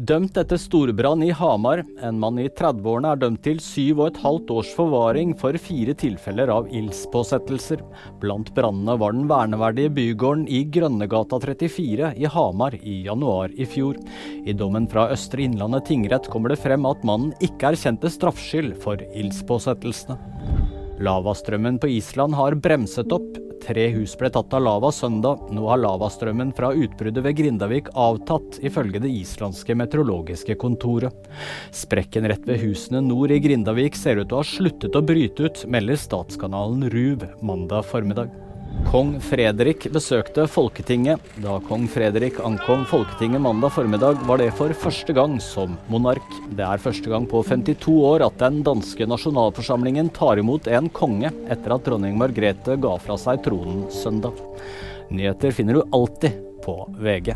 Dømt etter storbrann i Hamar. En mann i 30-årene er dømt til syv og et halvt års forvaring for fire tilfeller av ildspåsettelser. Blant brannene var den verneverdige bygården i Grønnegata 34 i Hamar i januar i fjor. I dommen fra Østre Innlandet tingrett kommer det frem at mannen ikke erkjente straffskyld for ildspåsettelsene. Lavastrømmen på Island har bremset opp. Tre hus ble tatt av lava søndag. Nå har lavastrømmen fra utbruddet ved Grindavik avtatt, ifølge det islandske meteorologiske kontoret. Sprekken rett ved husene nord i Grindavik ser ut til å ha sluttet å bryte ut, melder statskanalen RUV mandag formiddag. Kong Fredrik besøkte Folketinget. Da kong Fredrik ankom Folketinget mandag formiddag, var det for første gang som monark. Det er første gang på 52 år at den danske nasjonalforsamlingen tar imot en konge, etter at dronning Margrethe ga fra seg tronen søndag. Nyheter finner du alltid på VG.